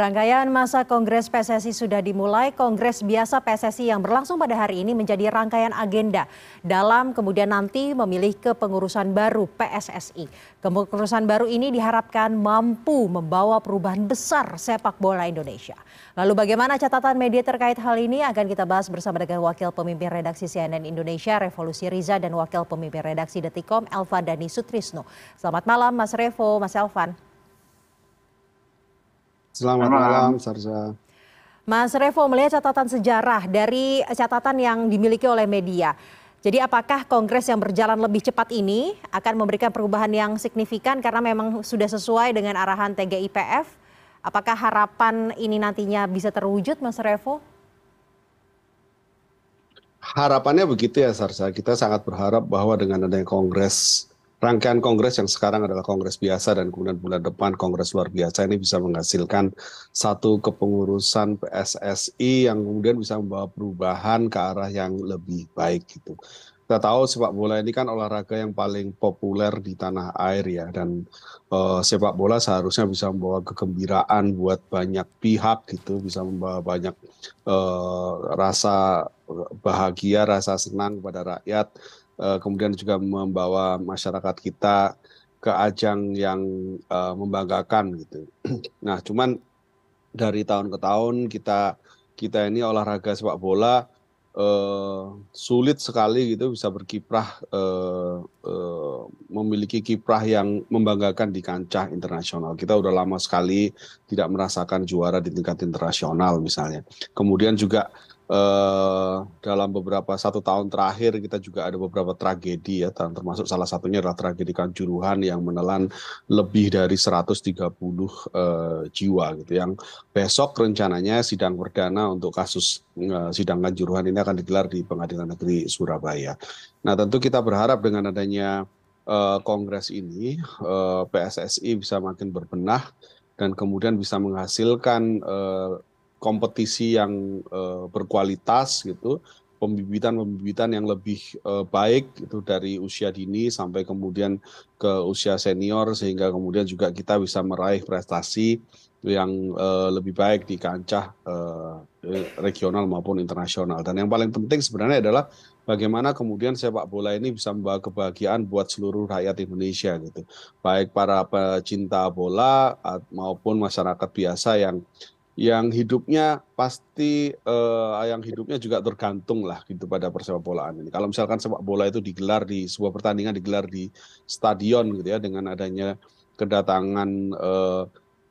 Rangkaian masa Kongres PSSI sudah dimulai. Kongres biasa PSSI yang berlangsung pada hari ini menjadi rangkaian agenda dalam kemudian nanti memilih kepengurusan baru PSSI. Kepengurusan baru ini diharapkan mampu membawa perubahan besar sepak bola Indonesia. Lalu bagaimana catatan media terkait hal ini akan kita bahas bersama dengan Wakil Pemimpin Redaksi CNN Indonesia Revolusi Riza dan Wakil Pemimpin Redaksi Detikom Elva Dani Sutrisno. Selamat malam Mas Revo, Mas Elvan. Selamat malam, Sarza. Mas Revo melihat catatan sejarah dari catatan yang dimiliki oleh media. Jadi apakah kongres yang berjalan lebih cepat ini akan memberikan perubahan yang signifikan karena memang sudah sesuai dengan arahan TGIPF? Apakah harapan ini nantinya bisa terwujud, Mas Revo? Harapannya begitu ya, Sarsa. Kita sangat berharap bahwa dengan adanya kongres rangkaian kongres yang sekarang adalah kongres biasa dan kemudian bulan depan kongres luar biasa ini bisa menghasilkan satu kepengurusan PSSI yang kemudian bisa membawa perubahan ke arah yang lebih baik gitu. Kita tahu sepak bola ini kan olahraga yang paling populer di tanah air ya dan uh, sepak bola seharusnya bisa membawa kegembiraan buat banyak pihak gitu, bisa membawa banyak uh, rasa bahagia, rasa senang kepada rakyat Eh, kemudian juga membawa masyarakat kita ke ajang yang uh, membanggakan gitu. Nah, cuman dari tahun ke tahun kita kita ini olahraga sepak bola uh, sulit sekali gitu bisa berkiprah uh, uh, memiliki kiprah yang membanggakan di kancah internasional. Kita udah lama sekali tidak merasakan juara di tingkat internasional misalnya. Kemudian juga Eh, dalam beberapa satu tahun terakhir kita juga ada beberapa tragedi ya termasuk salah satunya adalah tragedi kanjuruhan yang menelan lebih dari 130 uh, jiwa gitu yang besok rencananya sidang perdana untuk kasus uh, sidang kanjuruhan ini akan digelar di Pengadilan Negeri Surabaya. Nah tentu kita berharap dengan adanya uh, kongres ini uh, PSSI bisa makin berbenah dan kemudian bisa menghasilkan uh, kompetisi yang uh, berkualitas gitu pembibitan-pembibitan yang lebih uh, baik itu dari usia dini sampai kemudian ke usia senior sehingga kemudian juga kita bisa meraih prestasi yang uh, lebih baik di kancah uh, regional maupun internasional. Dan yang paling penting sebenarnya adalah bagaimana kemudian sepak bola ini bisa membawa kebahagiaan buat seluruh rakyat Indonesia gitu. Baik para pecinta bola maupun masyarakat biasa yang yang hidupnya pasti uh, yang hidupnya juga tergantung lah gitu pada persepak bolaan ini. Kalau misalkan sepak bola itu digelar di sebuah pertandingan digelar di stadion gitu ya dengan adanya kedatangan uh,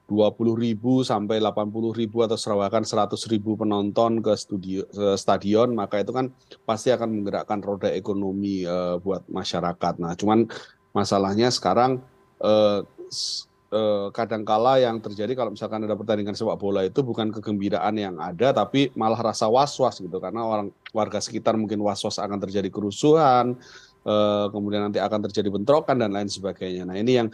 puluh ribu sampai delapan puluh ribu atau serawakan seratus ribu penonton ke studio ke stadion maka itu kan pasti akan menggerakkan roda ekonomi uh, buat masyarakat. Nah, cuman masalahnya sekarang uh, Eh, kadangkala yang terjadi kalau misalkan ada pertandingan sepak bola itu bukan kegembiraan yang ada tapi malah rasa was-was gitu karena orang warga sekitar mungkin was-was akan terjadi kerusuhan eh, kemudian nanti akan terjadi bentrokan dan lain sebagainya. Nah, ini yang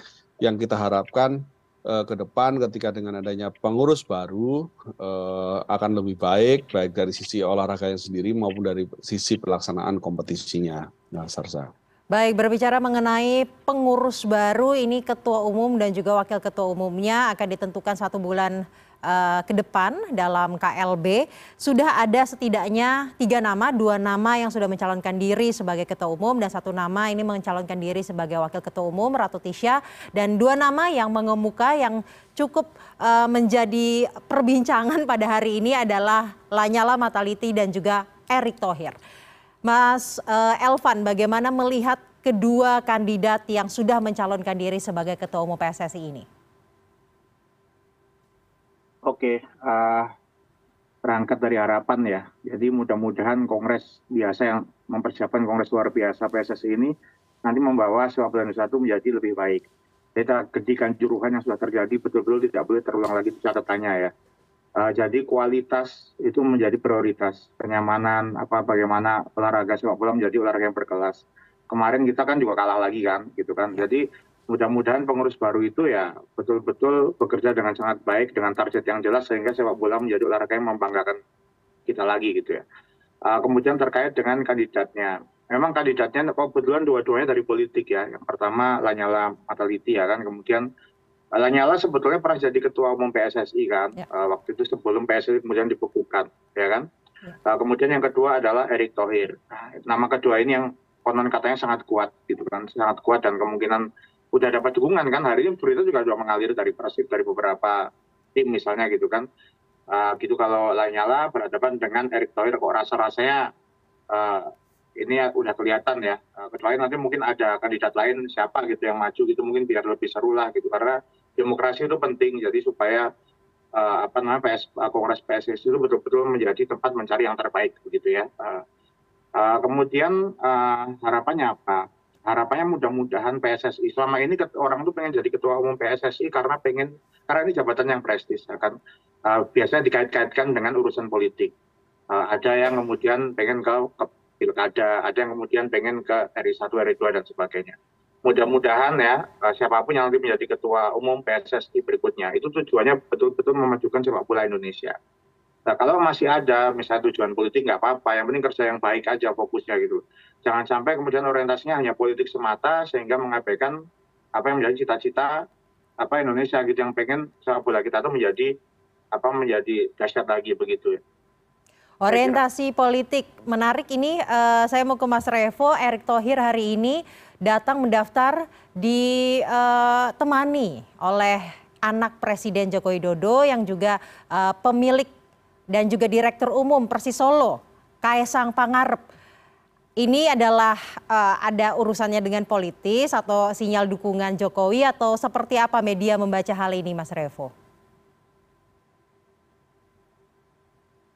yang kita harapkan eh, ke depan ketika dengan adanya pengurus baru akan lebih baik baik dari sisi olahraganya sendiri maupun dari sisi pelaksanaan kompetisinya. Nah, Sarsa. Baik, berbicara mengenai pengurus baru, ini ketua umum dan juga wakil ketua umumnya akan ditentukan satu bulan uh, ke depan dalam KLB. Sudah ada setidaknya tiga nama, dua nama yang sudah mencalonkan diri sebagai ketua umum dan satu nama ini mencalonkan diri sebagai wakil ketua umum Ratu Tisha dan dua nama yang mengemuka yang cukup uh, menjadi perbincangan pada hari ini adalah Lanyala Mataliti dan juga Erick Thohir. Mas uh, Elvan, bagaimana melihat kedua kandidat yang sudah mencalonkan diri sebagai ketua umum PSSI ini? Oke, uh, berangkat dari harapan ya. Jadi mudah-mudahan kongres biasa yang mempersiapkan kongres luar biasa PSSI ini nanti membawa sepak bola Indonesia itu menjadi lebih baik. Kita kedikan juruhan yang sudah terjadi betul-betul tidak boleh terulang lagi catatannya ya. Uh, jadi kualitas itu menjadi prioritas. Kenyamanan apa bagaimana olahraga sepak bola menjadi olahraga yang berkelas. Kemarin kita kan juga kalah lagi kan gitu kan. Jadi mudah-mudahan pengurus baru itu ya betul-betul bekerja dengan sangat baik dengan target yang jelas sehingga sepak bola menjadi olahraga yang membanggakan kita lagi gitu ya. Uh, kemudian terkait dengan kandidatnya. Memang kandidatnya kebetulan dua-duanya dari politik ya. Yang pertama Lanyala Mataliti ya kan. Kemudian Lanyala sebetulnya pernah jadi ketua umum PSSI kan, ya. uh, waktu itu sebelum PSSI kemudian dibekukan, ya kan. Ya. Uh, kemudian yang kedua adalah Erick Thohir. Nah, nama kedua ini yang konon katanya sangat kuat, gitu kan, sangat kuat dan kemungkinan udah dapat dukungan kan. Hari ini berita juga sudah mengalir dari Persib dari beberapa tim misalnya gitu kan. Uh, gitu kalau Lanyala berhadapan dengan Erick Thohir kok rasa-rasanya uh, ini ya udah kelihatan ya. Uh, kecuali nanti mungkin ada kandidat lain siapa gitu yang maju gitu mungkin biar lebih seru lah gitu karena demokrasi itu penting jadi supaya uh, apa namanya PS, uh, Kongres PSSI itu betul-betul menjadi tempat mencari yang terbaik begitu ya. Uh, uh, kemudian uh, harapannya apa? Harapannya mudah-mudahan PSSI selama ini orang itu pengen jadi ketua umum PSSI karena pengen karena ini jabatan yang prestis ya kan. Uh, biasanya dikait-kaitkan dengan urusan politik. Uh, ada yang kemudian pengen ke, ke pilkada, ada yang kemudian pengen ke RI 1, RI 2 dan sebagainya mudah-mudahan ya eh, siapa pun yang nanti menjadi ketua umum PSSI berikutnya itu tujuannya betul-betul memajukan sepak bola Indonesia. Nah, kalau masih ada misalnya tujuan politik nggak apa-apa, yang penting kerja yang baik aja fokusnya gitu. Jangan sampai kemudian orientasinya hanya politik semata sehingga mengabaikan apa yang menjadi cita-cita apa Indonesia gitu yang pengen sepak bola kita tuh menjadi apa menjadi dahsyat lagi begitu ya. Orientasi politik menarik ini uh, saya mau ke Mas Revo, Erick Thohir hari ini datang mendaftar ditemani uh, oleh anak Presiden Joko Widodo yang juga uh, pemilik dan juga Direktur Umum Persis Solo, Kaisang Pangarep. Ini adalah uh, ada urusannya dengan politis atau sinyal dukungan Jokowi atau seperti apa media membaca hal ini Mas Revo?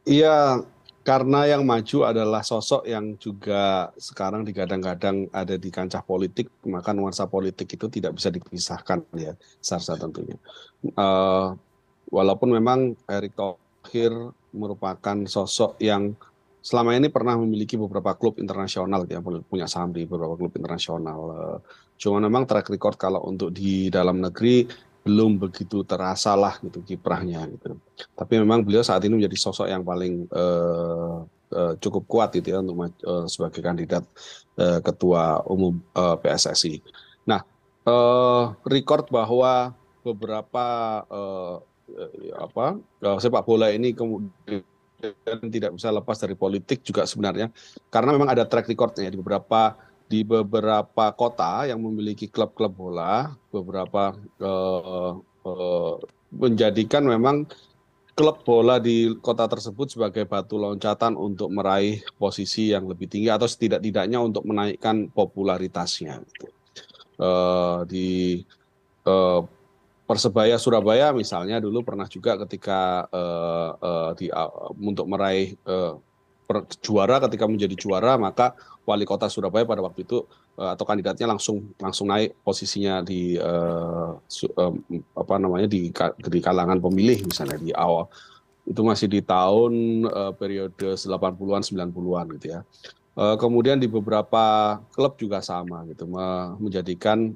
Iya, karena yang maju adalah sosok yang juga sekarang digadang-gadang ada di kancah politik, maka nuansa politik itu tidak bisa dipisahkan ya, Sarsa tentunya. Uh, walaupun memang Erick Thohir merupakan sosok yang selama ini pernah memiliki beberapa klub internasional ya punya saham di beberapa klub internasional. Uh, cuma memang track record kalau untuk di dalam negeri belum begitu terasa lah gitu kiprahnya gitu. Tapi memang beliau saat ini menjadi sosok yang paling uh, uh, cukup kuat gitu ya untuk uh, sebagai kandidat uh, ketua umum uh, PSSI. Nah, uh, record bahwa beberapa uh, apa uh, sepak bola ini kemudian tidak bisa lepas dari politik juga sebenarnya karena memang ada track recordnya di beberapa di beberapa kota yang memiliki klub-klub bola, beberapa uh, uh, menjadikan memang klub bola di kota tersebut sebagai batu loncatan untuk meraih posisi yang lebih tinggi atau setidak-tidaknya untuk menaikkan popularitasnya. Uh, di uh, Persebaya Surabaya misalnya dulu pernah juga ketika uh, uh, di, uh, untuk meraih uh, juara ketika menjadi juara maka wali kota Surabaya pada waktu itu uh, atau kandidatnya langsung langsung naik posisinya di uh, su, uh, apa namanya di di kalangan pemilih misalnya di awal itu masih di tahun uh, periode 80-an 90-an gitu ya. Uh, kemudian di beberapa klub juga sama gitu menjadikan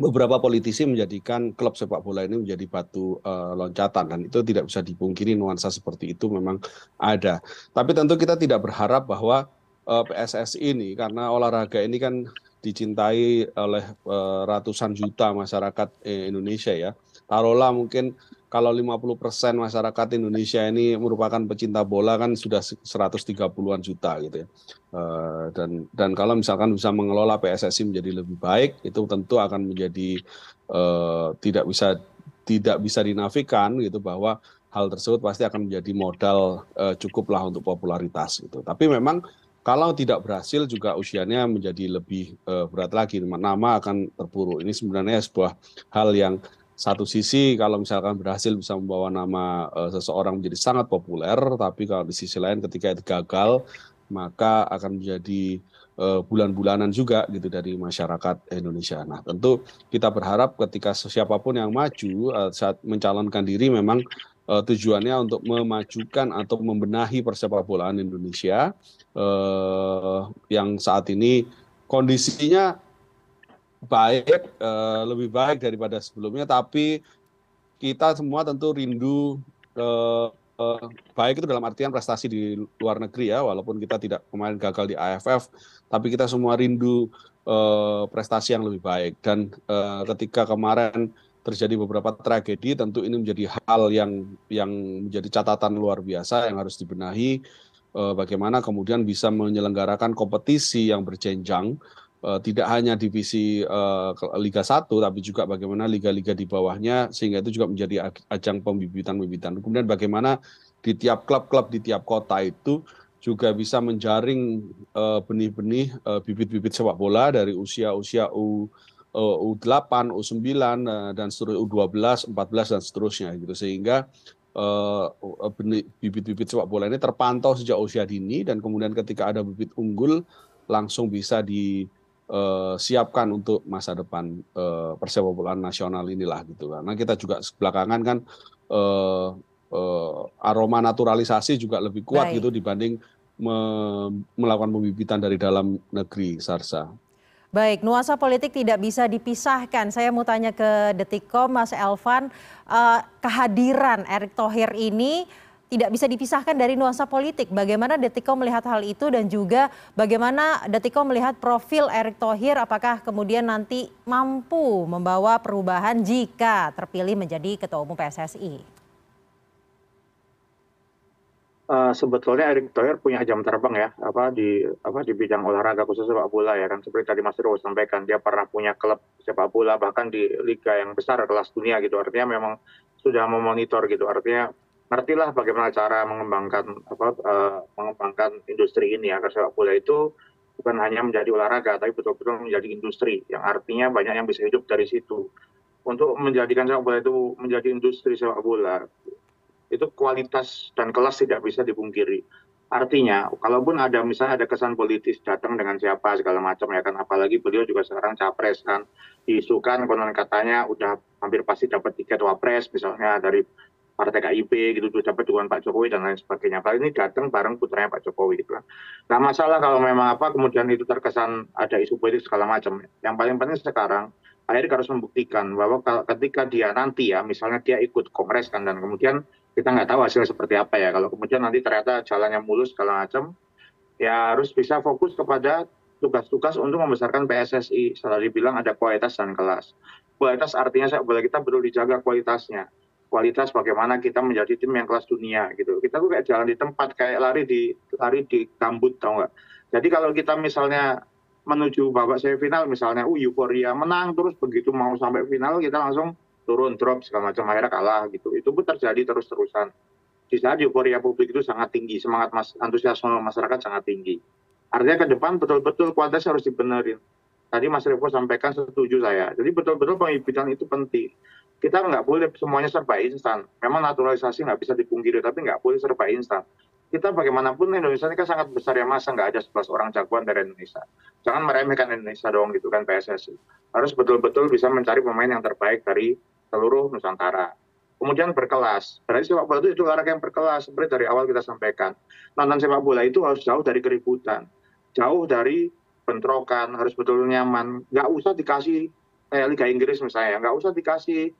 beberapa politisi menjadikan klub sepak bola ini menjadi batu uh, loncatan dan itu tidak bisa dipungkiri nuansa seperti itu memang ada. Tapi tentu kita tidak berharap bahwa uh, eh, PSSI ini karena olahraga ini kan dicintai oleh uh, ratusan juta masyarakat Indonesia ya. Taruhlah mungkin kalau 50% masyarakat Indonesia ini merupakan pecinta bola kan sudah 130-an juta gitu ya. Uh, dan dan kalau misalkan bisa mengelola PSSI menjadi lebih baik itu tentu akan menjadi uh, tidak bisa tidak bisa dinafikan gitu bahwa hal tersebut pasti akan menjadi modal uh, cukuplah untuk popularitas gitu. Tapi memang kalau tidak berhasil juga usianya menjadi lebih berat lagi nama akan terpuruk. Ini sebenarnya sebuah hal yang satu sisi kalau misalkan berhasil bisa membawa nama uh, seseorang menjadi sangat populer, tapi kalau di sisi lain ketika itu gagal, maka akan menjadi uh, bulan-bulanan juga gitu dari masyarakat Indonesia. Nah, tentu kita berharap ketika siapa pun yang maju uh, saat mencalonkan diri memang uh, tujuannya untuk memajukan atau membenahi persepak bolaan Indonesia uh, yang saat ini kondisinya baik uh, lebih baik daripada sebelumnya tapi kita semua tentu rindu uh, uh, baik itu dalam artian prestasi di luar negeri ya walaupun kita tidak kemarin gagal di AFF tapi kita semua rindu uh, prestasi yang lebih baik dan uh, ketika kemarin terjadi beberapa tragedi, tentu ini menjadi hal yang yang menjadi catatan luar biasa yang harus dibenahi. Eh, bagaimana kemudian bisa menyelenggarakan kompetisi yang berjenjang, eh, tidak hanya divisi eh, Liga 1, tapi juga bagaimana liga-liga di bawahnya, sehingga itu juga menjadi ajang pembibitan-pembibitan. Kemudian bagaimana di tiap klub-klub di tiap kota itu juga bisa menjaring benih-benih bibit-bibit sepak bola dari usia-usia U U8, U9 dan seterusnya U12, 14 dan seterusnya gitu sehingga bibit-bibit sepak bola ini terpantau sejak usia dini dan kemudian ketika ada bibit unggul langsung bisa disiapkan untuk masa depan persepak bola nasional inilah gitu karena kita juga belakangan kan aroma naturalisasi juga lebih kuat gitu dibanding melakukan pembibitan dari dalam negeri Sarsa. Baik, nuansa politik tidak bisa dipisahkan. Saya mau tanya ke Detikkom, Mas Elvan, uh, kehadiran Erick Thohir ini tidak bisa dipisahkan dari nuansa politik. Bagaimana Detikkom melihat hal itu dan juga bagaimana Detikkom melihat profil Erick Thohir apakah kemudian nanti mampu membawa perubahan jika terpilih menjadi Ketua Umum PSSI? uh, sebetulnya Erick Thohir punya jam terbang ya apa di apa di bidang olahraga khusus sepak bola ya kan seperti tadi Mas Riko sampaikan dia pernah punya klub sepak bola bahkan di liga yang besar kelas dunia gitu artinya memang sudah memonitor gitu artinya ngertilah bagaimana cara mengembangkan apa uh, mengembangkan industri ini. Agar sepak bola itu bukan hanya menjadi olahraga tapi betul-betul menjadi industri. Yang artinya banyak yang bisa hidup dari situ. Untuk menjadikan sepak bola itu menjadi industri sepak bola itu kualitas dan kelas tidak bisa dipungkiri. Artinya, kalaupun ada misalnya ada kesan politis datang dengan siapa segala macam ya kan, apalagi beliau juga sekarang capres kan, diisukan konon katanya udah hampir pasti dapat tiket wapres misalnya dari partai KIP gitu tuh dapat dukungan Pak Jokowi dan lain sebagainya. Kali ini datang bareng putranya Pak Jokowi gitu kan. Nah masalah kalau memang apa kemudian itu terkesan ada isu politik segala macam. Yang paling penting sekarang Erick harus membuktikan bahwa ketika dia nanti ya misalnya dia ikut kongres kan dan kemudian kita nggak tahu hasilnya seperti apa ya. Kalau kemudian nanti ternyata jalannya mulus segala macam, ya harus bisa fokus kepada tugas-tugas untuk membesarkan PSSI. Setelah dibilang ada kualitas dan kelas. Kualitas artinya saya boleh kita perlu dijaga kualitasnya. Kualitas bagaimana kita menjadi tim yang kelas dunia gitu. Kita tuh kayak jalan di tempat, kayak lari di lari di gambut tau nggak. Jadi kalau kita misalnya menuju babak semifinal misalnya, uh euforia menang terus begitu mau sampai final kita langsung turun drop segala macam akhirnya kalah gitu. Itu pun terjadi terus terusan di saat euforia publik itu sangat tinggi semangat mas antusiasme masyarakat sangat tinggi. Artinya ke depan betul-betul kualitasnya harus dibenerin. Tadi Mas Revo sampaikan setuju saya. Jadi betul-betul pembibitan itu penting kita nggak boleh semuanya serba instan memang naturalisasi nggak bisa dipungkiri tapi nggak boleh serba instan kita bagaimanapun Indonesia ini kan sangat besar ya masa nggak ada 11 orang jagoan dari Indonesia. Jangan meremehkan Indonesia dong gitu kan PSSI. Harus betul-betul bisa mencari pemain yang terbaik dari seluruh Nusantara. Kemudian berkelas. Berarti sepak bola itu, itu olahraga yang berkelas seperti dari awal kita sampaikan. Nonton sepak bola itu harus jauh dari keributan, jauh dari bentrokan, harus betul nyaman. Nggak usah dikasih kayak Liga Inggris misalnya, nggak usah dikasih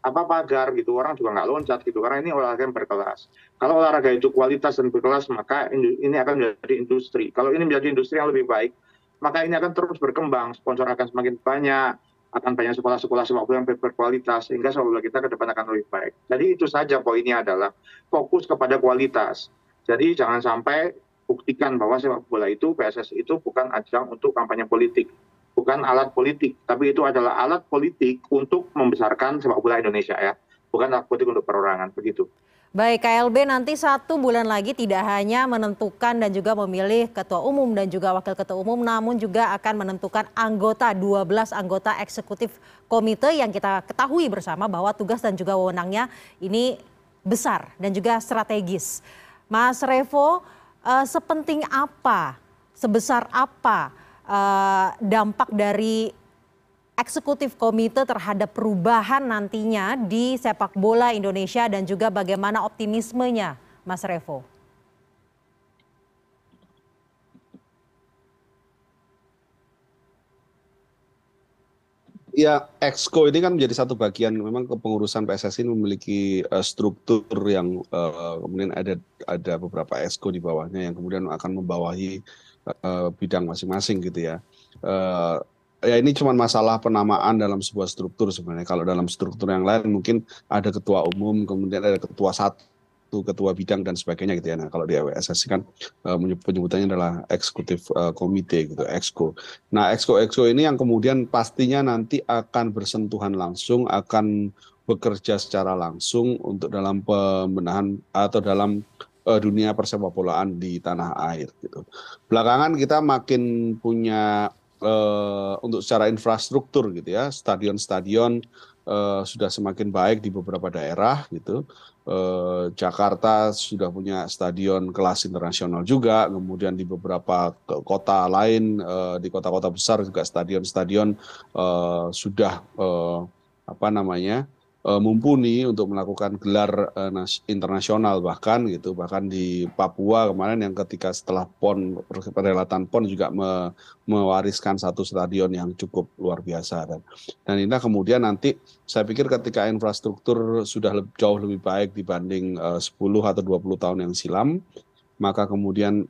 apa pagar gitu orang juga nggak loncat gitu karena ini olahraga yang berkelas kalau olahraga itu kualitas dan berkelas maka ini akan menjadi industri kalau ini menjadi industri yang lebih baik maka ini akan terus berkembang sponsor akan semakin banyak akan banyak sekolah-sekolah sepak bola yang berkualitas sehingga sepak bola kita ke depan akan lebih baik. Jadi itu saja poinnya adalah fokus kepada kualitas. Jadi jangan sampai buktikan bahwa sepak bola itu PSSI itu bukan ajang untuk kampanye politik, bukan alat politik, tapi itu adalah alat politik untuk membesarkan sepak bola Indonesia ya, bukan alat politik untuk perorangan begitu. Baik, KLB nanti satu bulan lagi tidak hanya menentukan dan juga memilih ketua umum dan juga wakil ketua umum, namun juga akan menentukan anggota, 12 anggota eksekutif komite yang kita ketahui bersama bahwa tugas dan juga wewenangnya ini besar dan juga strategis. Mas Revo, uh, sepenting apa, sebesar apa uh, dampak dari eksekutif komite terhadap perubahan nantinya di sepak bola Indonesia dan juga bagaimana optimismenya, Mas Revo? Ya, exco ini kan menjadi satu bagian memang kepengurusan PSSI ini memiliki uh, struktur yang uh, kemudian ada ada beberapa exco di bawahnya yang kemudian akan membawahi uh, bidang masing-masing gitu ya. Uh, ya ini cuma masalah penamaan dalam sebuah struktur sebenarnya. Kalau dalam struktur yang lain mungkin ada ketua umum, kemudian ada ketua satu, ketua bidang dan sebagainya gitu ya. Nah kalau di AWSS kan uh, penyebutannya adalah eksekutif uh, komite gitu, exco. Nah exco exco ini yang kemudian pastinya nanti akan bersentuhan langsung, akan bekerja secara langsung untuk dalam pembenahan atau dalam uh, dunia persepak bolaan di tanah air gitu. Belakangan kita makin punya uh, untuk secara infrastruktur gitu ya stadion-stadion uh, sudah semakin baik di beberapa daerah gitu uh, Jakarta sudah punya stadion kelas internasional juga kemudian di beberapa kota lain uh, di kota-kota besar juga stadion-stadion uh, sudah uh, apa namanya mumpuni untuk melakukan gelar uh, internasional bahkan gitu. Bahkan di Papua kemarin yang ketika setelah pon perhelatan pon juga me, mewariskan satu stadion yang cukup luar biasa dan dan ini kemudian nanti saya pikir ketika infrastruktur sudah lebih, jauh lebih baik dibanding uh, 10 atau 20 tahun yang silam maka kemudian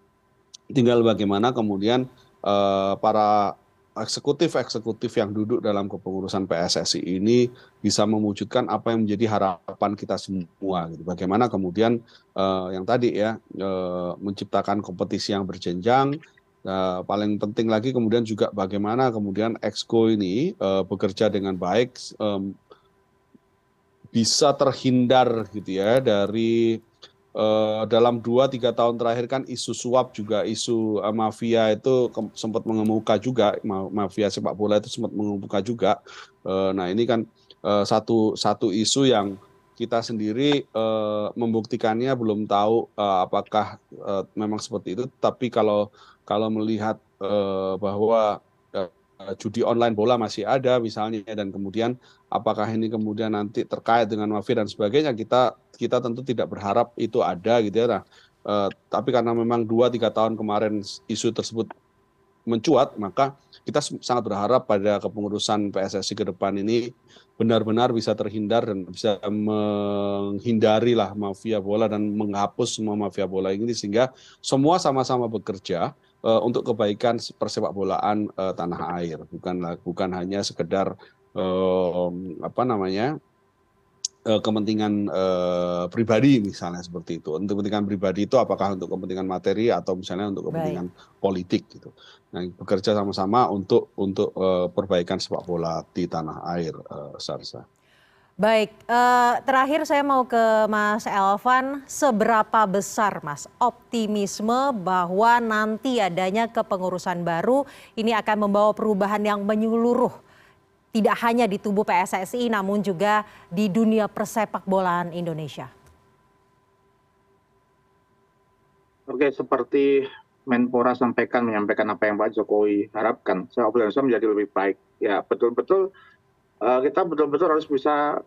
tinggal bagaimana kemudian uh, para eksekutif-eksekutif yang duduk dalam kepengurusan PSSI ini bisa mewujudkan apa yang menjadi harapan kita semua gitu. Bagaimana kemudian uh, yang tadi ya uh, menciptakan kompetisi yang berjenjang uh, paling penting lagi kemudian juga bagaimana kemudian exco ini uh, bekerja dengan baik um, bisa terhindar gitu ya dari uh, dalam dua tiga tahun terakhir kan isu suap juga isu uh, mafia itu sempat mengemuka juga. Mafia sepak bola itu sempat mengemuka juga. Uh, nah ini kan uh, satu satu isu yang kita sendiri uh, membuktikannya belum tahu uh, apakah uh, memang seperti itu. Tapi kalau kalau melihat uh, bahwa Eh, judi online bola masih ada misalnya dan kemudian apakah ini kemudian nanti terkait dengan mafia dan sebagainya kita kita tentu tidak berharap itu ada gitu ya. Nah, eh, tapi karena memang dua tiga tahun kemarin isu tersebut mencuat maka kita sangat berharap pada kepengurusan PSSI ke depan ini benar-benar bisa terhindar dan bisa menghindari lah mafia bola dan menghapus semua mafia bola ini sehingga semua sama-sama bekerja uh, untuk kebaikan persepak bolaan uh, tanah air bukan bukan hanya sekedar uh, apa namanya uh, kepentingan uh, pribadi misalnya seperti itu untuk kepentingan pribadi itu apakah untuk kepentingan materi atau misalnya untuk kepentingan Baik. politik gitu nah bekerja sama-sama untuk untuk uh, perbaikan sepak bola di tanah air uh, Sarsa. Baik, uh, terakhir saya mau ke Mas Elvan, seberapa besar Mas optimisme bahwa nanti adanya kepengurusan baru ini akan membawa perubahan yang menyeluruh, tidak hanya di tubuh PSSI namun juga di dunia persepak bolaan Indonesia? Oke, seperti Menpora sampaikan menyampaikan apa yang Pak Jokowi harapkan, saya optimisme menjadi lebih baik. Ya, betul-betul Eh, kita betul-betul harus bisa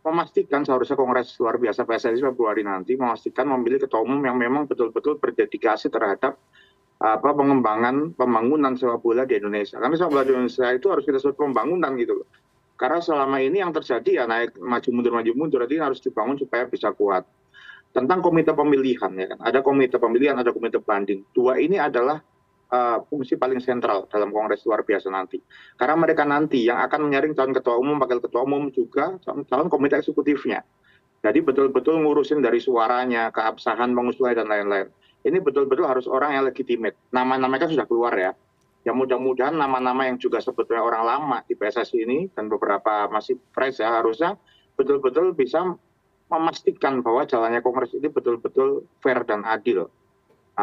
memastikan seharusnya kongres luar biasa PSSI Februari nanti memastikan memilih ketua umum yang memang betul-betul berdedikasi terhadap apa pengembangan pembangunan sepak bola di Indonesia. Karena sepak bola di Indonesia itu harus kita sebut pembangunan gitu loh. Karena selama ini yang terjadi ya naik maju mundur maju mundur jadi harus dibangun supaya bisa kuat. Tentang komite pemilihan ya kan. Ada komite pemilihan, ada komite banding. Dua ini adalah fungsi paling sentral dalam kongres luar biasa nanti. Karena mereka nanti yang akan menyaring calon ketua umum, wakil ketua umum juga calon komite eksekutifnya. Jadi betul-betul ngurusin dari suaranya, keabsahan, pengusulan dan lain-lain. Ini betul-betul harus orang yang legitimate. Nama-nama kan sudah keluar ya. Ya mudah-mudahan nama-nama yang juga sebetulnya orang lama di PSSI ini dan beberapa masih fresh ya harusnya betul-betul bisa memastikan bahwa jalannya kongres ini betul-betul fair dan adil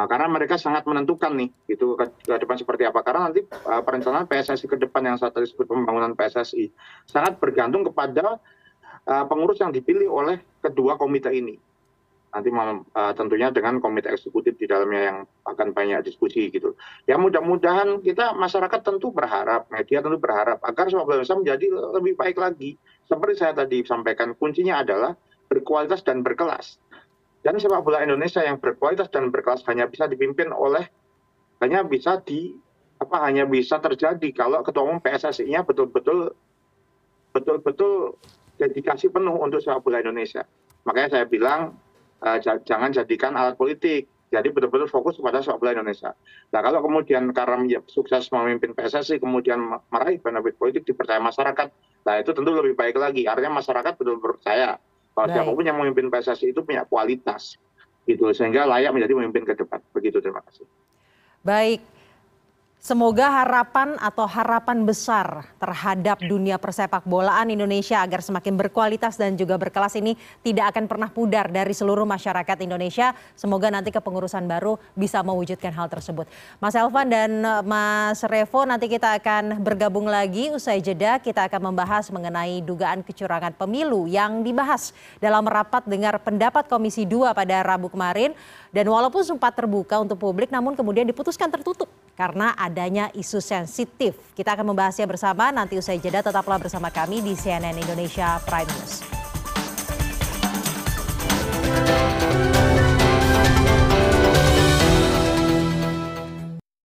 karena mereka sangat menentukan nih gitu ke, ke depan seperti apa. Karena nanti uh, perencanaan PSSI ke depan yang saat disebut pembangunan PSSI sangat bergantung kepada uh, pengurus yang dipilih oleh kedua komite ini. Nanti uh, tentunya dengan komite eksekutif di dalamnya yang akan banyak diskusi gitu. Ya mudah-mudahan kita masyarakat tentu berharap media tentu berharap agar sepak bola menjadi lebih baik lagi. Seperti saya tadi sampaikan kuncinya adalah berkualitas dan berkelas dan sepak bola Indonesia yang berkualitas dan berkelas hanya bisa dipimpin oleh hanya bisa di apa hanya bisa terjadi kalau ketua umum PSSI-nya betul-betul betul-betul dedikasi penuh untuk sepak bola Indonesia. Makanya saya bilang uh, jangan jadikan alat politik Jadi betul-betul fokus kepada sepak bola Indonesia. Nah kalau kemudian karena sukses memimpin PSSI, kemudian meraih benefit politik dipercaya masyarakat, nah itu tentu lebih baik lagi. Artinya masyarakat betul-betul percaya bahwa siapa pun yang memimpin PSSI itu punya kualitas, gitu sehingga layak menjadi pemimpin ke depan. Begitu terima kasih. Baik, Semoga harapan atau harapan besar terhadap dunia persepak bolaan Indonesia agar semakin berkualitas dan juga berkelas ini tidak akan pernah pudar dari seluruh masyarakat Indonesia. Semoga nanti kepengurusan baru bisa mewujudkan hal tersebut. Mas Elvan dan eh, Mas Revo nanti kita akan bergabung lagi usai jeda kita akan membahas mengenai dugaan kecurangan pemilu yang dibahas dalam rapat dengar pendapat Komisi 2 pada Rabu kemarin dan walaupun sempat terbuka untuk publik namun kemudian diputuskan tertutup karena adanya isu sensitif. Kita akan membahasnya bersama nanti usai jeda tetaplah bersama kami di CNN Indonesia Prime News.